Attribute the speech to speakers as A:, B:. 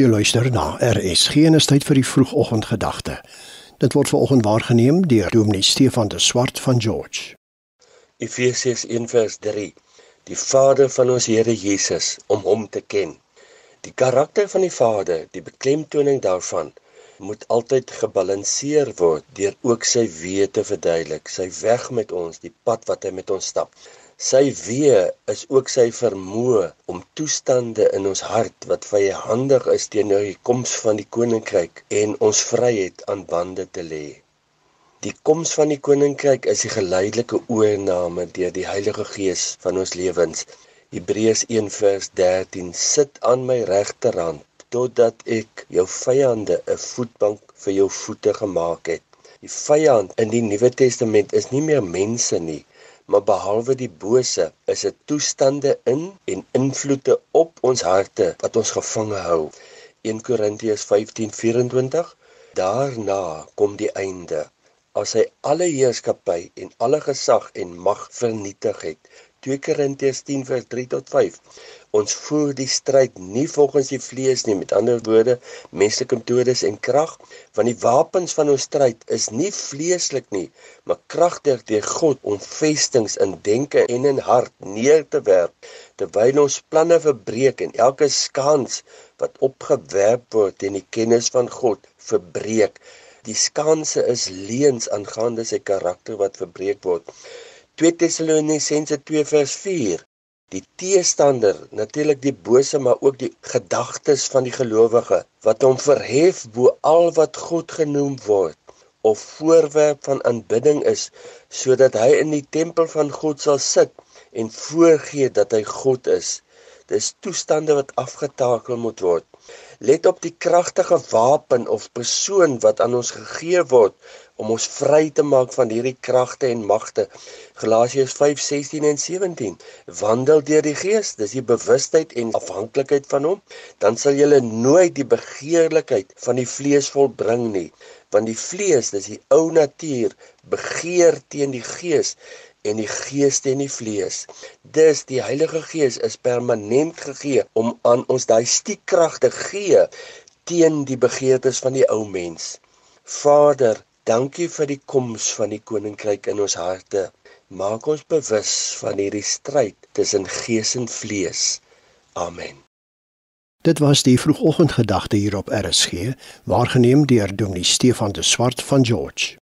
A: Jy luister na RSG en is tyd vir die vroegoggendgedagte. Dit word veraloggend waargeneem deur Dominee Stefan de Swart van George.
B: Efesiërs 1:3 Die Vader van ons Here Jesus om hom te ken. Die karakter van die Vader, die beklemtoning daarvan moet altyd gebalanseer word deur ook sy weë te verduidelik, sy weg met ons, die pad wat hy met ons stap. Sy weë is ook sy vermoë om toestande in ons hart wat vyandig is teenoor die koms van die koninkryk en ons vryheid aan bande te lê. Die koms van die koninkryk is die geleidelike oorname deur die Heilige Gees van ons lewens. Hebreërs 1:13 Sit aan my regterhand totdat ek jou vyande 'n voetbank vir jou voete gemaak het. Die vyand in die Nuwe Testament is nie meer mense nie, maar behalwe die bose is dit toestande in en invloede op ons harte wat ons gevange hou. 1 Korintiërs 15:24 Daarna kom die einde as hy alle heerskappy en alle gesag en mag vernietig het. 2 Korintiërs 10:3 tot 5 Ons voer die stryd nie volgens die vlees nie, met ander woorde, menslike metodes en krag, want die wapens van ons stryd is nie vleeslik nie, maar kragtig deur God om vestings in denke en in hart neer te werp, terwyl ons planne verbreek en elke skans wat opgewerp word teen die kennis van God verbreek. Die skanse is leuns aangaande sy karakter wat verbreek word. 2 Tessalonisense 2 vers 4 die teestander, natuurlik die bose maar ook die gedagtes van die gelowige wat hom verhef bo al wat God genoem word of voorwerp van aanbidding is sodat hy in die tempel van God sal sit en voorgee dat hy God is. Dis toestande wat afgetakel moet word. Let op die kragtige wapen of persoon wat aan ons gegee word om ons vry te maak van hierdie kragte en magte. Galasiërs 5:16 en 17. Wandel deur die Gees, dis die bewustheid en afhanklikheid van hom, dan sal jy nooit die begeerlikheid van die vlees volbring nie, want die vlees, dis die ou natuur, begeer teen die Gees en die gees teen die vlees. Dis die Heilige Gees is permanent gegee om aan ons daai stiekkrag te gee teen die begeertes van die ou mens. Vader, Dankie vir die koms van die koninkryk in ons harte. Maak ons bewus van hierdie stryd tussen gees en vlees. Amen.
A: Dit was die vroegoggendgedagte hier op RSG, waargeneem deur Dominee Stefan de Swart van George.